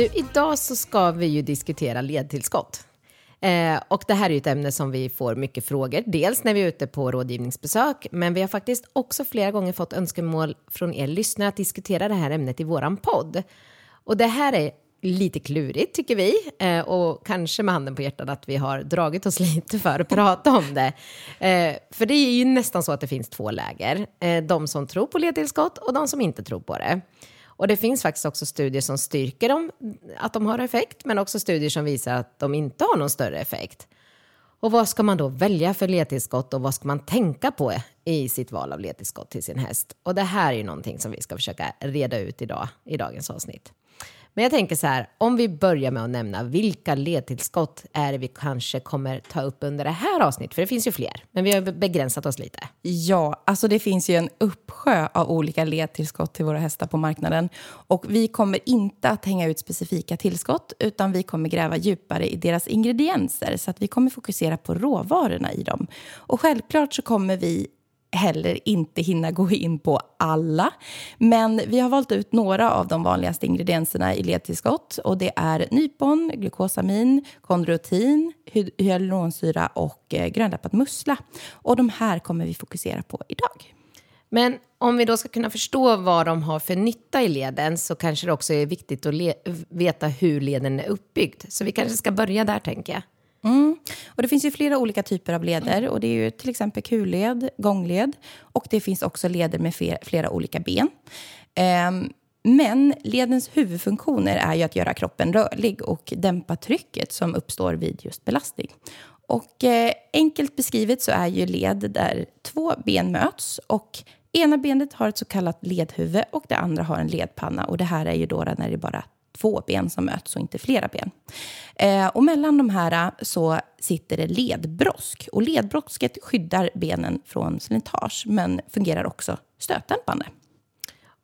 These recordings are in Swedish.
Du, idag så ska vi ju diskutera ledtillskott. Eh, och det här är ju ett ämne som vi får mycket frågor, dels när vi är ute på rådgivningsbesök, men vi har faktiskt också flera gånger fått önskemål från er lyssnare att diskutera det här ämnet i våran podd. Och det här är lite klurigt tycker vi eh, och kanske med handen på hjärtat att vi har dragit oss lite för att prata om det. Eh, för det är ju nästan så att det finns två läger. Eh, de som tror på ledtillskott och de som inte tror på det. Och det finns faktiskt också studier som styrker dem, att de har effekt, men också studier som visar att de inte har någon större effekt. Och vad ska man då välja för ledtillskott och vad ska man tänka på i sitt val av ledtillskott till sin häst? Och det här är ju någonting som vi ska försöka reda ut idag i dagens avsnitt. Men jag tänker så här, om vi börjar med att nämna vilka ledtillskott är det vi kanske kommer ta upp under det här avsnittet? För det finns ju fler, men vi har begränsat oss lite. Ja, alltså det finns ju en uppsjö av olika ledtillskott till våra hästar på marknaden. Och vi kommer inte att hänga ut specifika tillskott, utan vi kommer gräva djupare i deras ingredienser. Så att vi kommer fokusera på råvarorna i dem. Och självklart så kommer vi heller inte hinna gå in på alla. Men vi har valt ut några av de vanligaste ingredienserna i ledtillskott och det är nypon, glukosamin, kondroitin, hyaluronsyra och eh, grönläppad mussla. Och de här kommer vi fokusera på idag. Men om vi då ska kunna förstå vad de har för nytta i leden så kanske det också är viktigt att veta hur leden är uppbyggd. Så vi kanske ska börja där tänker jag. Mm. Och det finns ju flera olika typer av leder. Och det är ju till exempel kulled, gångled och det finns också leder med flera olika ben. Um, men ledens huvudfunktioner är ju att göra kroppen rörlig och dämpa trycket som uppstår vid just belastning. Och eh, enkelt beskrivet så är ju led där två ben möts och ena benet har ett så kallat ledhuvud och det andra har en ledpanna. Och det här är ju då när det bara två ben som möts och inte flera ben. Eh, och mellan de här eh, så sitter det ledbrosk. Och ledbrosket skyddar benen från slitage men fungerar också stötdämpande.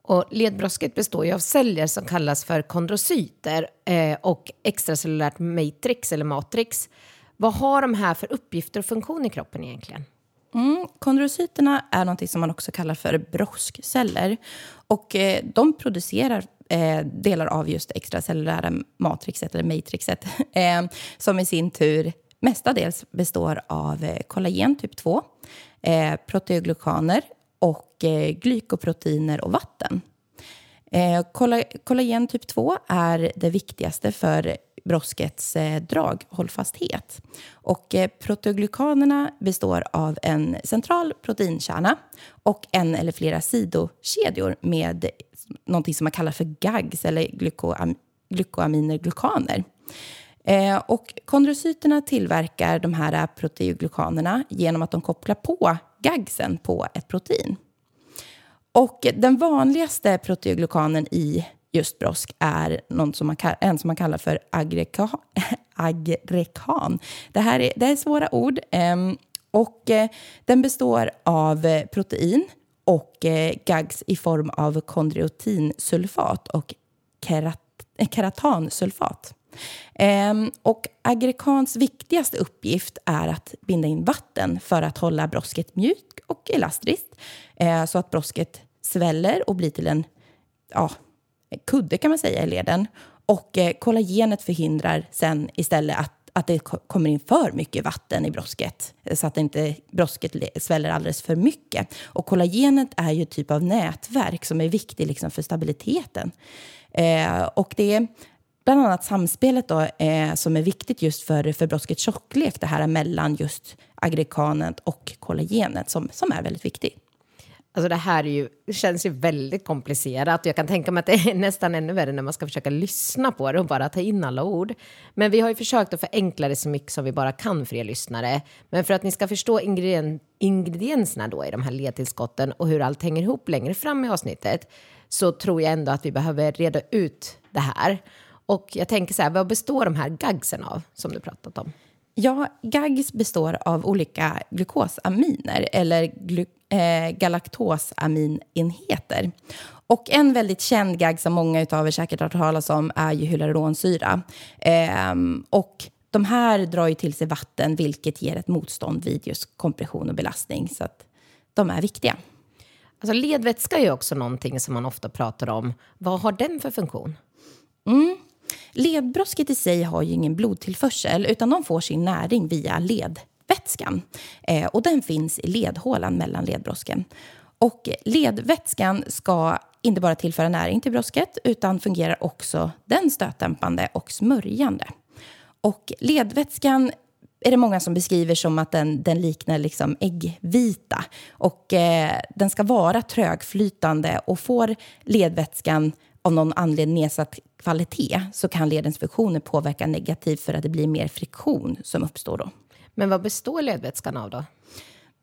Och ledbrosket består ju av celler som kallas för kondrocyter eh, och extracellulärt matrix eller matrix. Vad har de här för uppgifter och funktion i kroppen egentligen? Mm, kondrocyterna är något som man också kallar för broskceller. Och eh, de producerar eh, delar av just extracellulära matrixet, eller matrixet, eh, som i sin tur mestadels består av eh, kollagen typ 2, eh, proteoglykaner och eh, glykoproteiner och vatten. Eh, Kollagen typ 2 är det viktigaste för broskets eh, draghållfasthet. Och eh, proteoglykanerna består av en central proteinkärna och en eller flera sidokedjor med någonting som man kallar för GAGs eller glykoam glykoaminer glukaner. Eh, och kondrocyterna tillverkar de här proteoglykanerna genom att de kopplar på GAGsen på ett protein. Och den vanligaste proteoglykanen i just brosk är något som man, en som man kallar för agreka, agrekan. Det här är, det är svåra ord. Ehm, och eh, den består av eh, protein och eh, GAGs i form av kondriotinsulfat och kerat, keratansulfat. Ehm, och agrekans viktigaste uppgift är att binda in vatten för att hålla brosket mjukt och elastiskt så att brosket sväller och blir till en ja, kudde kan man säga i leden. Och eh, kollagenet förhindrar sen istället att, att det kommer in för mycket vatten i brosket eh, så att inte brosket sväller alldeles för mycket. Och kollagenet är ju ett typ av nätverk som är viktigt liksom för stabiliteten. Eh, och det är bland annat samspelet då, eh, som är viktigt just för, för broskets tjocklek, det här mellan just agrikanet och kollagenet som, som är väldigt viktigt. Alltså det här är ju, det känns ju väldigt komplicerat. Jag kan tänka mig att det är nästan ännu värre när man ska försöka lyssna på det och bara ta in alla ord. Men vi har ju försökt att förenkla det så mycket som vi bara kan för er lyssnare. Men för att ni ska förstå ingredien ingredienserna då i de här ledtillskotten och hur allt hänger ihop längre fram i avsnittet så tror jag ändå att vi behöver reda ut det här. Och jag tänker så här, vad består de här gagsen av som du pratat om? Ja, GAGs består av olika glukosaminer eller glu eh, galaktosaminenheter. Och en väldigt känd GAG som många av er säkert har hört talas om är ju hyaluronsyra. Eh, och de här drar ju till sig vatten vilket ger ett motstånd vid just kompression och belastning. Så att de är viktiga. Alltså ledvätska är ju också någonting som man ofta pratar om. Vad har den för funktion? Mm. Ledbrosket i sig har ju ingen blodtillförsel utan de får sin näring via ledvätskan. Eh, och den finns i ledhålan mellan ledbrosken. Och ledvätskan ska inte bara tillföra näring till brosket utan fungerar också den stötdämpande och smörjande. Och ledvätskan är det många som beskriver som att den, den liknar liksom äggvita. Och eh, den ska vara trögflytande och får ledvätskan av någon anledning nedsatt kvalitet så kan ledens funktioner påverka negativt för att det blir mer friktion som uppstår då. Men vad består ledvätskan av då?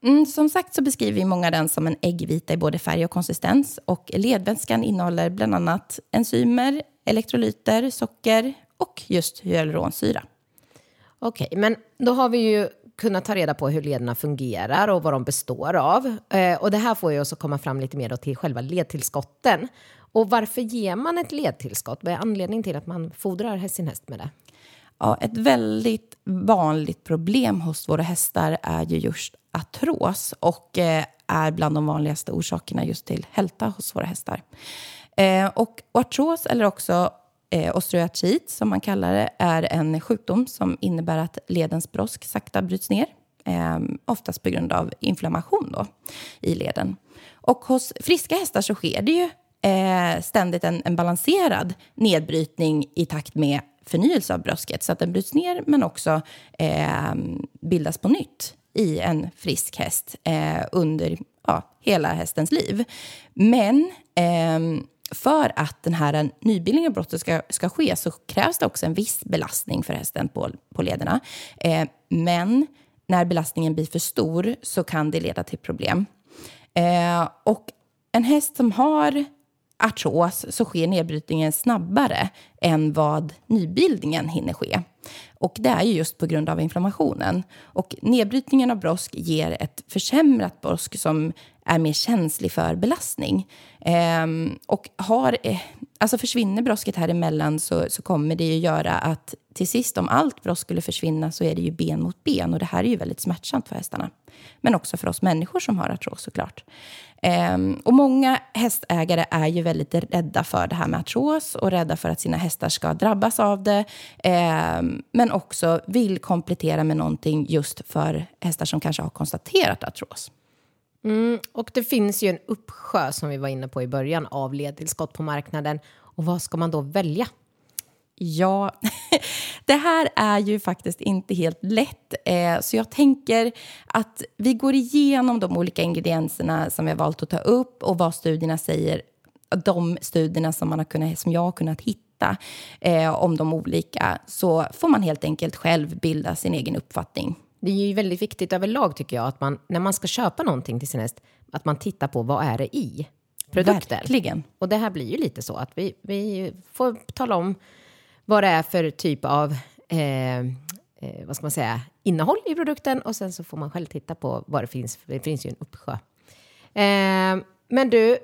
Mm, som sagt så beskriver vi många den som en äggvita i både färg och konsistens. Och ledvätskan innehåller bland annat enzymer, elektrolyter, socker och just hyaluronsyra. Okej, men då har vi ju kunnat ta reda på hur lederna fungerar och vad de består av. Eh, och det här får ju oss att komma fram lite mer till själva ledtillskotten. Och varför ger man ett ledtillskott? Vad är anledningen till att man fodrar sin häst med det? Ja, ett väldigt vanligt problem hos våra hästar är ju just artros och eh, är bland de vanligaste orsakerna just till hälta hos våra hästar. Eh, och artros, eller också eh, osteoartrit som man kallar det, är en sjukdom som innebär att ledens brosk sakta bryts ner. Eh, oftast på grund av inflammation då, i leden. Och hos friska hästar så sker det ju eh, ständigt en, en balanserad nedbrytning i takt med förnyelse av brösket. Så att den bryts ner men också eh, bildas på nytt i en frisk häst eh, under ja, hela hästens liv. Men eh, för att den här nybildningen av brottet ska, ska ske så krävs det också en viss belastning för hästen på, på lederna. Eh, men när belastningen blir för stor så kan det leda till problem. Eh, och en häst som har artros så sker nedbrytningen snabbare än vad nybildningen hinner ske. Och det är ju just på grund av inflammationen. Och nedbrytningen av brosk ger ett försämrat brosk som är mer känslig för belastning. Ehm, och har, eh, alltså försvinner brosket här emellan så, så kommer det ju göra att till sist om allt brosk skulle försvinna så är det ju ben mot ben och det här är ju väldigt smärtsamt för hästarna. Men också för oss människor som har artros såklart. Um, och många hästägare är ju väldigt rädda för det här med artros och rädda för att sina hästar ska drabbas av det. Um, men också vill komplettera med någonting just för hästar som kanske har konstaterat artros. Mm, och det finns ju en uppsjö som vi var inne på i början av ledtillskott på marknaden. Och vad ska man då välja? Ja, det här är ju faktiskt inte helt lätt. Eh, så jag tänker att vi går igenom de olika ingredienserna som vi har valt att ta upp och vad studierna säger. De studierna som, man har kunnat, som jag har kunnat hitta eh, om de olika. Så får man helt enkelt själv bilda sin egen uppfattning. Det är ju väldigt viktigt överlag tycker jag att man när man ska köpa någonting till sin häst att man tittar på vad är det i produkten. Verkligen. Och det här blir ju lite så att vi, vi får tala om vad det är för typ av eh, eh, vad ska man säga, innehåll i produkten och sen så får man själv titta på vad det finns. Det finns ju en uppsjö. Eh, men du,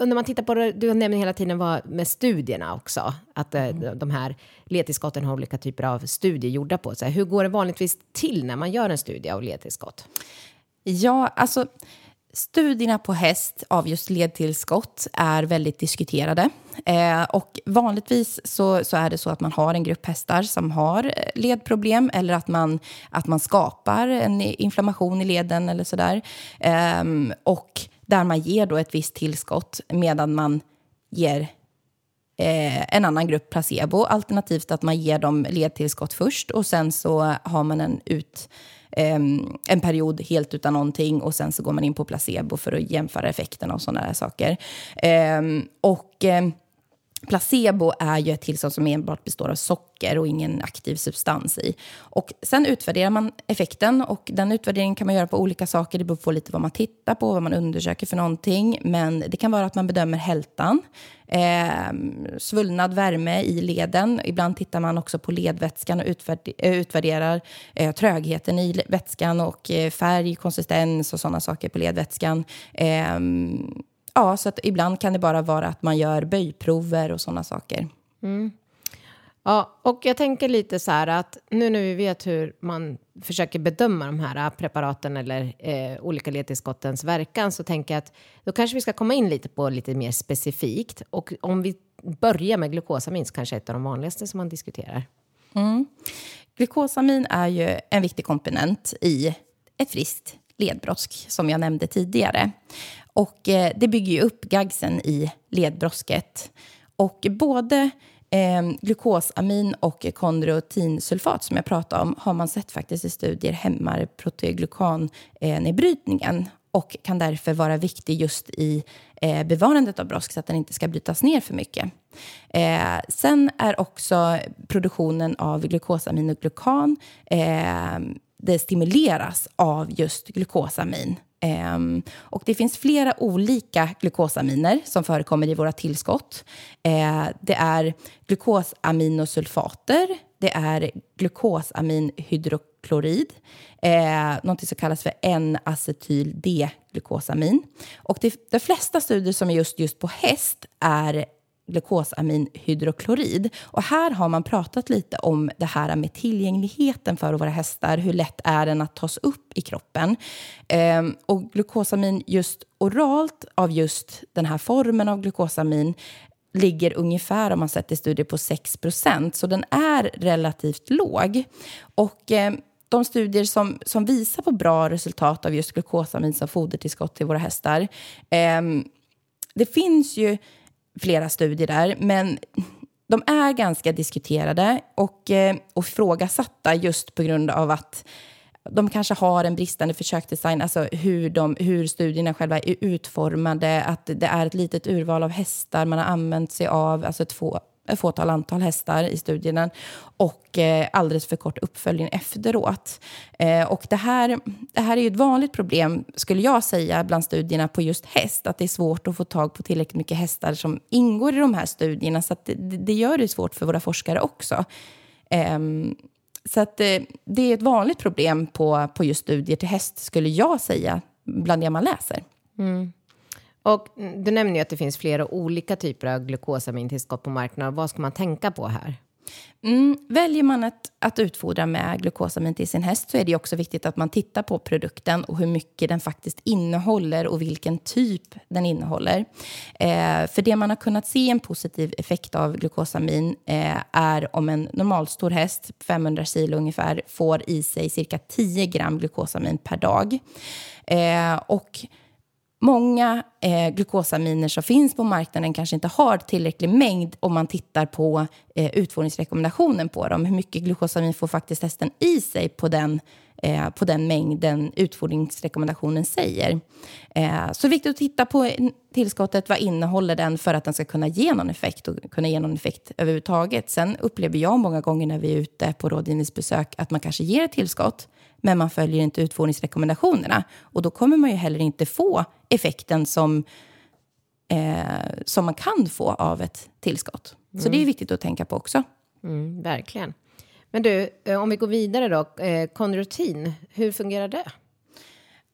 eh, när man tittar på det, du nämner hela tiden vad, med studierna också, att eh, mm. de här ledtillskotten har olika typer av studier gjorda på sig. Hur går det vanligtvis till när man gör en studie av ledtillskott? Ja, alltså Studierna på häst av just ledtillskott är väldigt diskuterade. Eh, och vanligtvis så, så, är det så att man har en grupp hästar som har eh, ledproblem eller att man, att man skapar en inflammation i leden eller sådär. Eh, och där man ger då ett visst tillskott medan man ger eh, en annan grupp placebo. Alternativt att man ger dem ledtillskott först och sen så har man en ut eh, en period helt utan någonting och sen så går man in på placebo för att jämföra effekterna och sådana där saker. Eh, och ehm, Placebo är ju ett tillstånd som enbart består av socker och ingen aktiv substans i. Och sen utvärderar man effekten och den utvärderingen kan man göra på olika saker. Det beror på lite vad man tittar på, vad man undersöker för någonting. Men det kan vara att man bedömer hältan, eh, svullnad värme i leden. Ibland tittar man också på ledvätskan och eh, utvärderar eh, trögheten i vätskan och eh, färg, konsistens och sådana saker på ledvätskan. Ehm, Ja, så att ibland kan det bara vara att man gör böjprover och sådana saker. Mm. Ja, och jag tänker lite så här att nu när vi vet hur man försöker bedöma de här preparaten eller eh, olika ledtillskottens verkan så tänker jag att då kanske vi ska komma in lite på lite mer specifikt. Och om vi börjar med glukosamin, som kanske är ett av de vanligaste som man diskuterar. Mm. Glukosamin är ju en viktig komponent i ett friskt ledbrosk, som jag nämnde tidigare. Och eh, det bygger ju upp gagsen i ledbrosket. Och både eh, glukosamin och kondrotinsulfat som jag pratade om har man sett faktiskt i studier hämmar proteoglykannedbrytningen eh, och kan därför vara viktig just i eh, bevarandet av brosk så att den inte ska brytas ner för mycket. Eh, sen är också produktionen av glukosamin och glukan eh, det stimuleras av just glukosamin. Um, och det finns flera olika glukosaminer som förekommer i våra tillskott. Uh, det är glukosaminosulfater, det är glukosaminhydroklorid, ehm, uh, något som kallas för N-acetyl-D-glukosamin. Och det, de flesta studier som är just, just på häst är glukosaminhydroklorid. Och här har man pratat lite om det här med tillgängligheten för våra hästar. Hur lätt är den att tas upp i kroppen? Ehm, och glukosamin just oralt av just den här formen av glukosamin ligger ungefär, om man sett i studier, på 6% så den är relativt låg. Och eh, de studier som, som visar på bra resultat av just glukosamin som fodertillskott till våra hästar, eh, det finns ju flera studier där, men de är ganska diskuterade och, eh, och ifrågasatta just på grund av att de kanske har en bristande försöksdesign, alltså hur, de, hur studierna själva är utformade, att det är ett litet urval av hästar man har använt sig av, alltså två fåtal antal hästar i studierna och eh, alldeles för kort uppföljning efteråt. Eh, och det här, det här är ju ett vanligt problem, skulle jag säga, bland studierna på just häst, att det är svårt att få tag på tillräckligt mycket hästar som ingår i de här studierna, så det, det, gör det svårt för våra forskare också. Eh, så att, eh, det är ett vanligt problem på, på just studier till häst, skulle jag säga, bland det man läser. Mm. Och du nämner ju att det finns flera olika typer av glukosamintillskott på marknaden. Vad ska man tänka på här? Mm, väljer man att, att utfodra med glukosamin till sin häst så är det också viktigt att man tittar på produkten och hur mycket den faktiskt innehåller och vilken typ den innehåller. Eh, för det man har kunnat se en positiv effekt av glukosamin eh, är om en normalstor häst, 500 kilo ungefär, får i sig cirka 10 gram glukosamin per dag. Eh, och Många eh, glukosaminer som finns på marknaden kanske inte har tillräcklig mängd om man tittar på eh, utfodringsrekommendationen på dem. Hur mycket glukosamin får faktiskt hästen i sig på den, eh, på den mängden utfodringsrekommendationen säger. Eh, så det är viktigt att titta på tillskottet. Vad innehåller den för att den ska kunna ge någon effekt och kunna ge någon effekt överhuvudtaget. Sen upplever jag många gånger när vi är ute på rådgivningsbesök att man kanske ger ett tillskott men man följer inte utfodringsrekommendationerna. Och då kommer man ju heller inte få effekten som, eh, som man kan få av ett tillskott. Mm. Så det är viktigt att tänka på också. Mm, verkligen. Men du, eh, om vi går vidare då. Eh, Konrutin, hur fungerar det?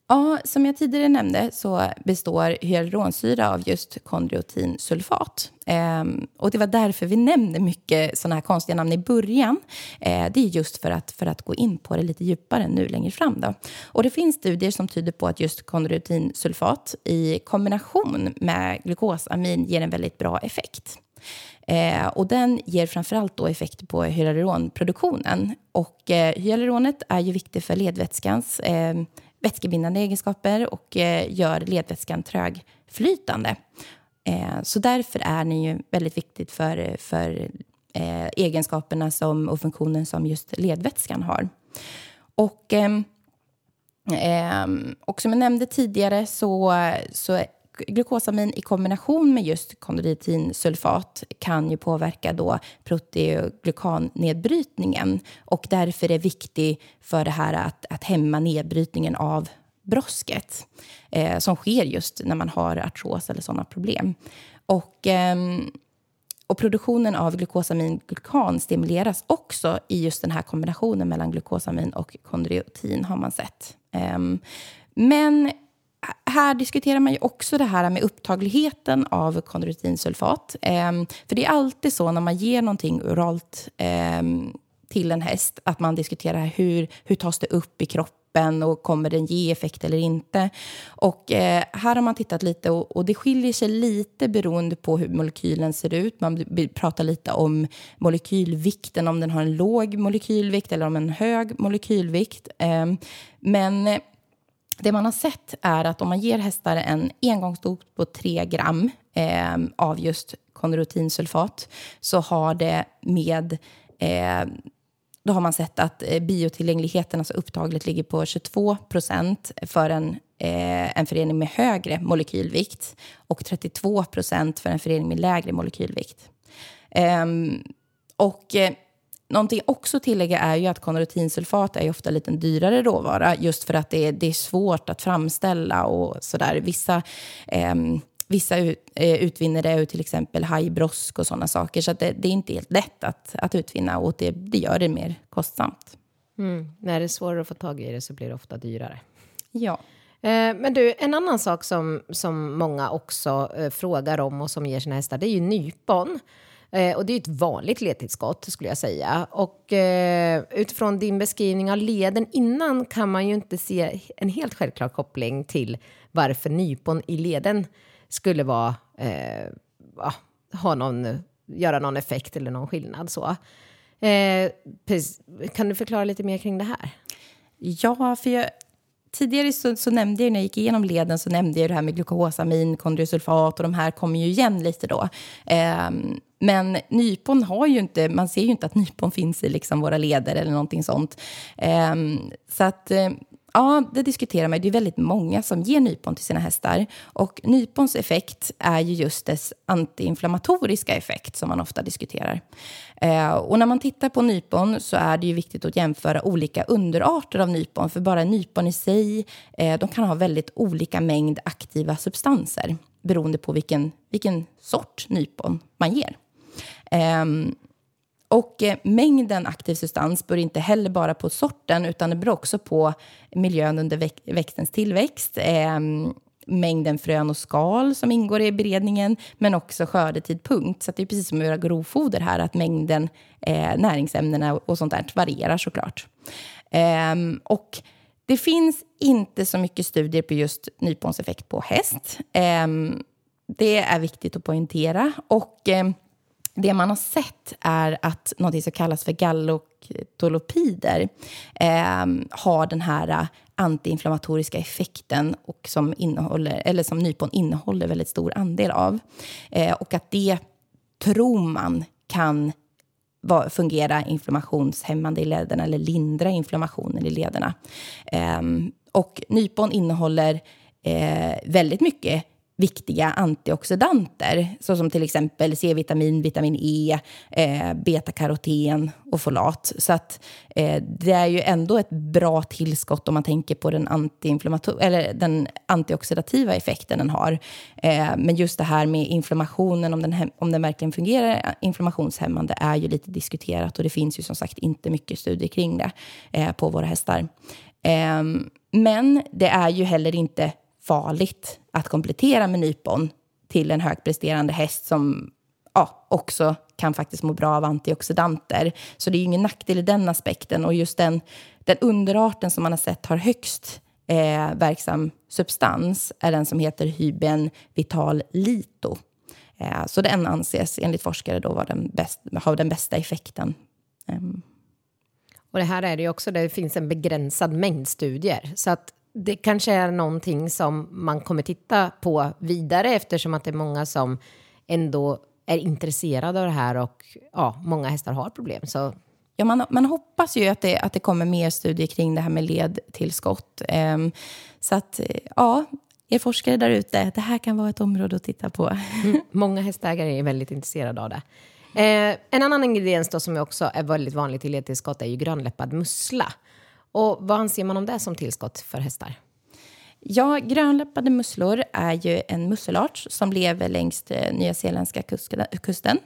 Ja, som jag tidigare nämnde så består hyaluronsyra av just kondriotinsulfat. Ehm, och det var därför vi nämnde mycket sådana här konstiga namn i början. Ehm, det är just för att, för att gå in på det lite djupare nu längre fram. Då. Och det finns studier som tyder på att just kondriotinsulfat i kombination med glukosamin ger en väldigt bra effekt. Eh, och den ger framförallt då effekt på hyaluronproduktionen. Och eh, hyaluronet är ju viktigt för ledvätskans eh, vätskebindande egenskaper och eh, gör ledvätskan trögflytande. Eh, så därför är den ju väldigt viktigt för, för eh, egenskaperna som, och funktionen som just ledvätskan har. Och, ehm, ehm, och som jag nämnde tidigare så, så glukosamin i kombination med just kondroitinsulfat kan ju påverka då proteoglykannedbrytningen och därför är viktig för det här att, att hämma nedbrytningen av brosket eh, som sker just när man har artros eller sådana problem. Och, eh, och produktionen av glukosamin-glukan stimuleras också i just den här kombinationen mellan glukosamin och kondroitin har man sett. Eh, men här diskuterar man ju också det här med upptagligheten av kondroitinsulfat. Ehm, för det är alltid så när man ger någonting oralt ehm, till en häst att man diskuterar hur, hur tas det upp i kroppen och kommer den ge effekt eller inte. Och eh, här har man tittat lite och, och, det skiljer sig lite beroende på hur molekylen ser ut. Man pratar lite om molekylvikten, om den har en låg molekylvikt eller om en hög molekylvikt. Eh, men det man har sett är att om man ger hästar en engångsdos på 3 gram eh, av just kondroitinsulfat så har det med eh, då har man sett att eh, biotillgängligheten, alltså upptaget, ligger på 22 procent för en, eh, en förening med högre molekylvikt och 32 procent för en förening med lägre molekylvikt. Ehm, eh, och Någonting också att tillägga är ju att kondroitinsulfat är ofta lite en dyrare råvara just för att det är, det är svårt att framställa och sådär. Vissa, eh, vissa ut, eh, utvinner det ur till exempel hajbrosk och sådana saker. Så det, det, är inte helt lätt att, att utvinna och det, det gör det mer kostsamt. Mm. När det är svårare att få tag i det så blir det ofta dyrare. Ja. Eh, men du, en annan sak som, som många också eh, frågar om och som ger sina hästar, det är ju nypon. Eh, och det är ett vanligt ledtillskott skulle jag säga. Och eh, utifrån din beskrivning av leden innan kan man ju inte se en helt självklar koppling till varför nypon i leden skulle vara, eh, ha någon, göra någon effekt eller någon skillnad. Så. Eh, kan du förklara lite mer kring det här? Ja, för jag, tidigare så, så, nämnde jag när jag gick igenom leden så nämnde jag det här med glukosamin, kondrosulfat, och de här kommer ju igen lite då. Eh, men nypon har ju inte, man ser ju inte att nypon finns i liksom våra leder eller någonting sånt. Ehm, så att eh, Ja, det diskuterar man. Det är väldigt många som ger nypon till sina hästar. Och nypons effekt är ju just dess antiinflammatoriska effekt som man ofta diskuterar. Eh, och när man tittar på nypon så är det ju viktigt att jämföra olika underarter av nypon. För bara nypon i sig, eh, de kan ha väldigt olika mängd aktiva substanser beroende på vilken, vilken sort nypon man ger. Ehm, och eh, mängden aktiv substans beror inte heller bara på sorten utan det beror också på miljön under väx växtens tillväxt, eh, mängden frön och skal som ingår i beredningen, men också skördetidpunkt. Så det är precis som att göra grovfoder här, att mängden eh, näringsämnen och sånt där varierar såklart. Ehm, och det finns inte så mycket studier på just nyponseffekt på häst. Ehm, det är viktigt att poängtera. Och ehm, det man har sett är att något som kallas för gallotolopider eh, har den här äh, antiinflammatoriska effekten och som, innehåller, eller som nypon innehåller väldigt stor andel av. Eh, och att det tror man kan var, fungera inflammationshämmande i lederna eller lindra inflammationen i lederna. Eh, och nypon innehåller eh, väldigt mycket viktiga antioxidanter, såsom till exempel C-vitamin, vitamin E, eh, betakaroten och folat. Så att, eh, det är ju ändå ett bra tillskott om man tänker på den, eller den antioxidativa effekten den har. Eh, men just det här med inflammationen, om den, om den verkligen fungerar eh, inflammationshämmande, är ju lite diskuterat och det finns ju som sagt inte mycket studier kring det eh, på våra hästar. Eh, men det är ju heller inte farligt att komplettera med nypon till en högpresterande häst som ja, också kan faktiskt må bra av antioxidanter. Så det är ingen nackdel i den aspekten. Och just den, den underarten som man har sett har högst eh, verksam substans är den som heter hyben vital lito. Eh, så den anses enligt forskare då vara den bäst, ha den bästa effekten. Eh. Och det här är det ju också, det finns en begränsad mängd studier. Så att det kanske är någonting som man kommer titta på vidare eftersom att det är många som ändå är intresserade av det här och ja, många hästar har problem. Så Ja, man, man hoppas ju att det, att det kommer mer studier kring det här med ledtillskott. Um, så att, ja, er forskare där ute, det här kan vara ett område att titta på. Mm, många hästägare är väldigt intresserade av det. Eh, en annan ingrediens då som också är väldigt vanligt i ledtillskott är ju grönläppad mussla. Och vad anser man om det som tillskott för hästar? Ja, grönläppade musslor är ju en musselart som lever längs eh, nya zeeländska kusten.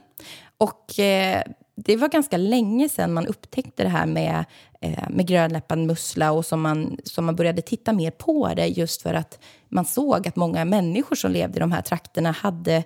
Och eh, det var ganska länge sedan man upptäckte det här med, eh, med grönläppad mussla och som man, som man började titta mer på det just för att man såg att många människor som levde i de här trakterna hade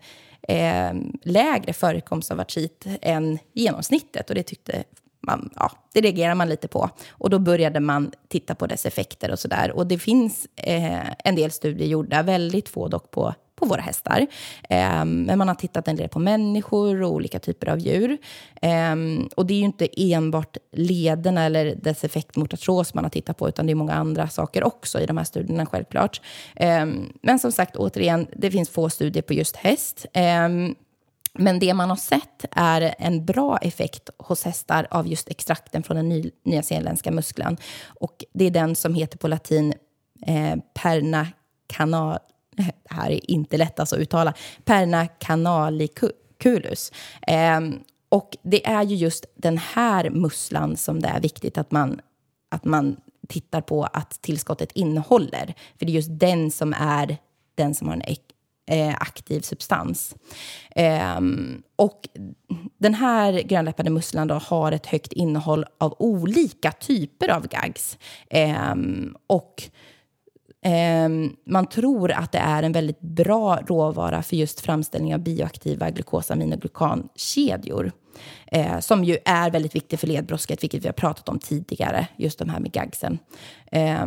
eh, lägre förekomst av artrit än genomsnittet. Och det tyckte man, ja, det reagerar man lite på. Och då började man titta på dess effekter och sådär. Och det finns eh, en del studier gjorda, väldigt få dock på på våra hästar. Eh, men man har tittat en del på människor och olika typer av djur. Eh, och det är ju inte enbart lederna eller dess effekt mot artros man har tittat på, utan det är många andra saker också i de här studierna självklart. Eh, men som sagt, återigen, det finns få studier på just häst. Ehm, men det man har sett är en bra effekt hos hästar av just extrakten från den ny, nyzeeländska muskeln. Och det är den som heter på latin eh, perna canal, eh, det här är inte lätt alltså att uttala, perna canaliculus. Eh, och det är ju just den här musslan som det är viktigt att man, att man tittar på att tillskottet innehåller. För det är just den som är den som har en eh, aktiv substans. Eh, och den här grönläppade musslan då har ett högt innehåll av olika typer av gags. Eh, och ehm, man tror att det är en väldigt bra råvara för just framställning av bioaktiva glukosaminoglykankedjor. Eh, som ju är väldigt viktig för ledbrosket, vilket vi har pratat om tidigare, just de här med gagsen. Eh,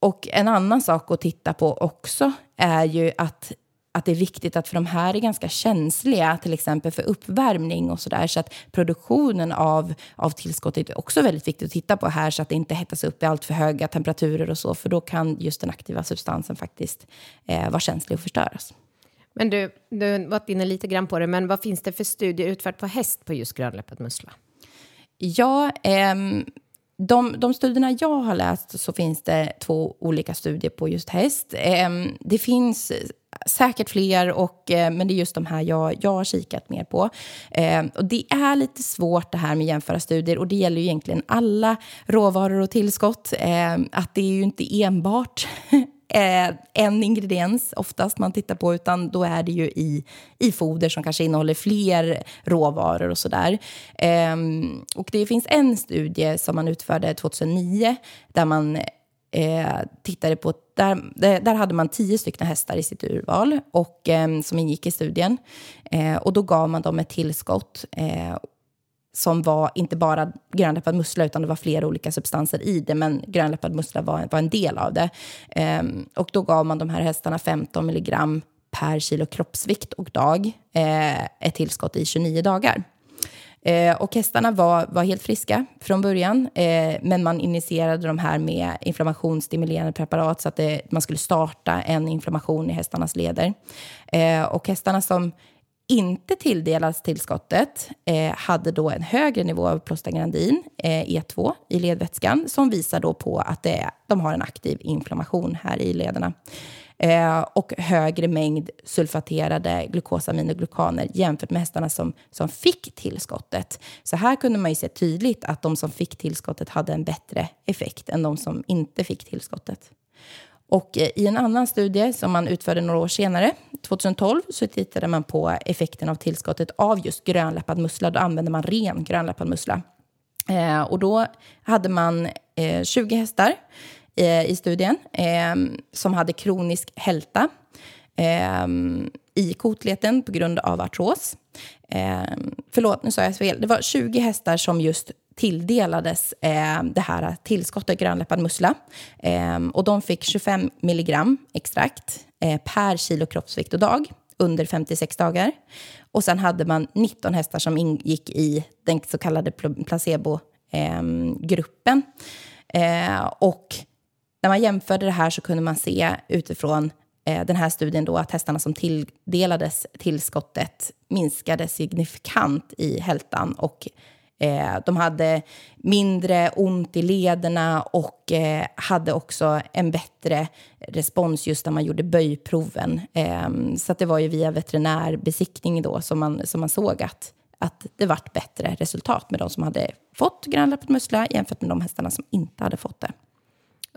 och en annan sak att titta på också är ju att att det är viktigt att, för de här är ganska känsliga, till exempel för uppvärmning och sådär, så att produktionen av, av tillskottet är också väldigt viktigt att titta på här, så att det inte hettas upp i allt för höga temperaturer och så, för då kan just den aktiva substansen faktiskt eh, vara känslig och förstöras. Men du, du har varit inne lite grann på det, men vad finns det för studier utfört på häst på just grönläppad mussla? Ja, ehm, de, de studierna jag har läst så finns det två olika studier på just häst. Ehm, det finns säkert fler, och, eh, men det är just de här jag, jag har kikat mer på. Eh, och det är lite svårt det här med jämföra studier och det gäller ju egentligen alla råvaror och tillskott. Eh, att det är ju inte enbart eh, en ingrediens oftast man tittar på, utan då är det ju i, i foder som kanske innehåller fler råvaror och sådär. Eh, och det finns en studie som man utförde 2009 där man eh, tittade på, där, där hade man tio stycken hästar i sitt urval och, eh, som ingick i studien. Eh, och då gav man dem ett tillskott eh, som var inte bara grönläppad mussla, utan det var flera olika substanser i det, men grönläppad mussla var, var en del av det. Eh, och då gav man de här hästarna 15 milligram per kilo kroppsvikt och dag, eh, ett tillskott i 29 dagar. Eh, och hästarna var, var helt friska från början, eh, men man initierade de här med inflammationsstimulerande preparat så att det, man skulle starta en inflammation i hästarnas leder. Eh, och hästarna som inte tilldelades tillskottet eh, hade då en högre nivå av prostaglandin, eh, E2, i ledvätskan som visar då på att det, de har en aktiv inflammation här i lederna eh, och högre mängd sulfaterade glukosaminoglykaner jämfört med hästarna som, som fick tillskottet. Så här kunde man ju se tydligt att de som fick tillskottet hade en bättre effekt än de som inte fick tillskottet. Och eh, i en annan studie som man utförde några år senare, 2012, så tittade man på effekten av tillskottet av just grönläppad mussla. Då använde man ren grönläppad mussla. Eh, och då hade man eh, 20 hästar Eh, i studien eh, som hade kronisk hälta eh, i kotleten på grund av artros. Eh, förlåt, nu sa jag fel. Det var 20 hästar som just tilldelades eh, det här tillskottet grönläppad mussla. Eh, och de fick 25 milligram extrakt eh, per kilo kroppsvikt och dag under 56 dagar. Och sen hade man 19 hästar som ingick i den så kallade placebogruppen. Ehm, eh, och när man jämförde det här så kunde man se utifrån eh, den här studien då att hästarna som tilldelades tillskottet minskade signifikant i hältan och eh, de hade mindre ont i lederna och eh, hade också en bättre respons just när man gjorde böjproven. Eh, så det var ju via veterinärbesiktning då som man, som man såg att, att det vart bättre resultat med de som hade fått grönläppad mussla jämfört med de hästarna som inte hade fått det.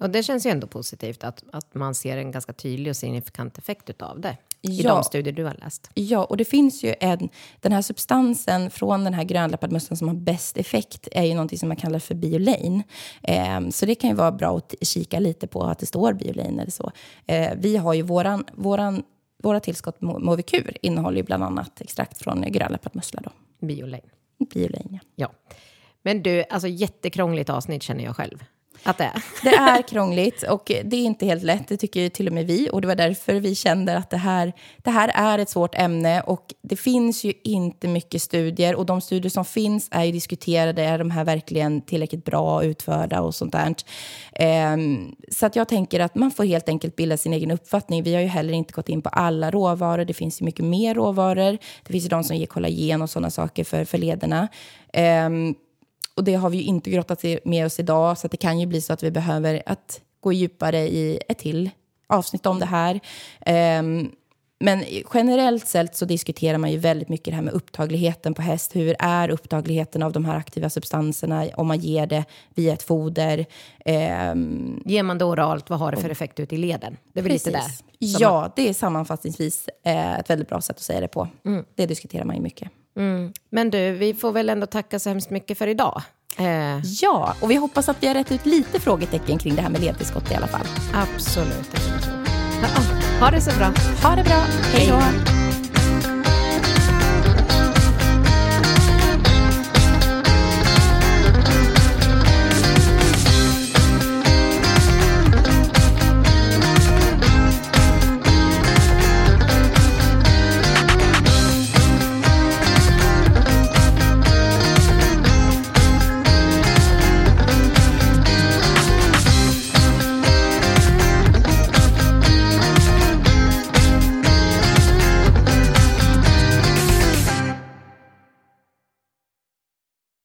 Och det känns ju ändå positivt att, att man ser en ganska tydlig och signifikant effekt av det. i Ja. de studier du har läst. Ja, och det finns ju en, den här substansen från den här grönläppade musseln som har bäst effekt är ju någonting som man kallar för biolane. Eh, så det kan ju vara bra att kika lite på att det står biolane eller så. Eh, vi har ju våran, våran, våra tillskott Mo- Movikur innehåller ju bland annat extrakt från grönläppad mussla då. Biolane. Biolane, ja. Ja. Men du, alltså jättekrångligt avsnitt känner jag själv. Att det är. Det är krångligt och det är inte helt lätt, det tycker ju till och med vi. Och det var därför vi kände att det här, det här är ett svårt ämne och det finns ju inte mycket studier och de studier som finns är ju diskuterade, är de här verkligen tillräckligt bra utförda och sånt där. Um, så att jag tänker att man får helt enkelt bilda sin egen uppfattning. Vi har ju heller inte gått in på alla råvaror, det finns ju mycket mer råvaror. Det finns ju de som ger kollagen och sådana saker för, för lederna. Um, ehm, och det har vi ju inte grottat med oss idag, så det kan ju bli så att vi behöver att gå djupare i ett till avsnitt om det här. Ehm, men generellt sett så diskuterar man ju väldigt mycket det här med upptagligheten på häst. Hur är upptagligheten av de här aktiva substanserna om man ger det via ett foder? Ehm, Ger man det oralt, vad har det för effekt ut i leden? Det är väl lite där. Ja, det är sammanfattningsvis eh, ett väldigt bra sätt att säga det på. Mm. Det diskuterar man ju mycket. Men du, vi får väl ändå tacka så hemskt mycket för idag. Eh, Ja, och vi hoppas att vi har rätt ut lite frågetecken kring det här med ledtillskott i alla fall. absolut. Ja, ha det så bra. Ha det bra. Hej då.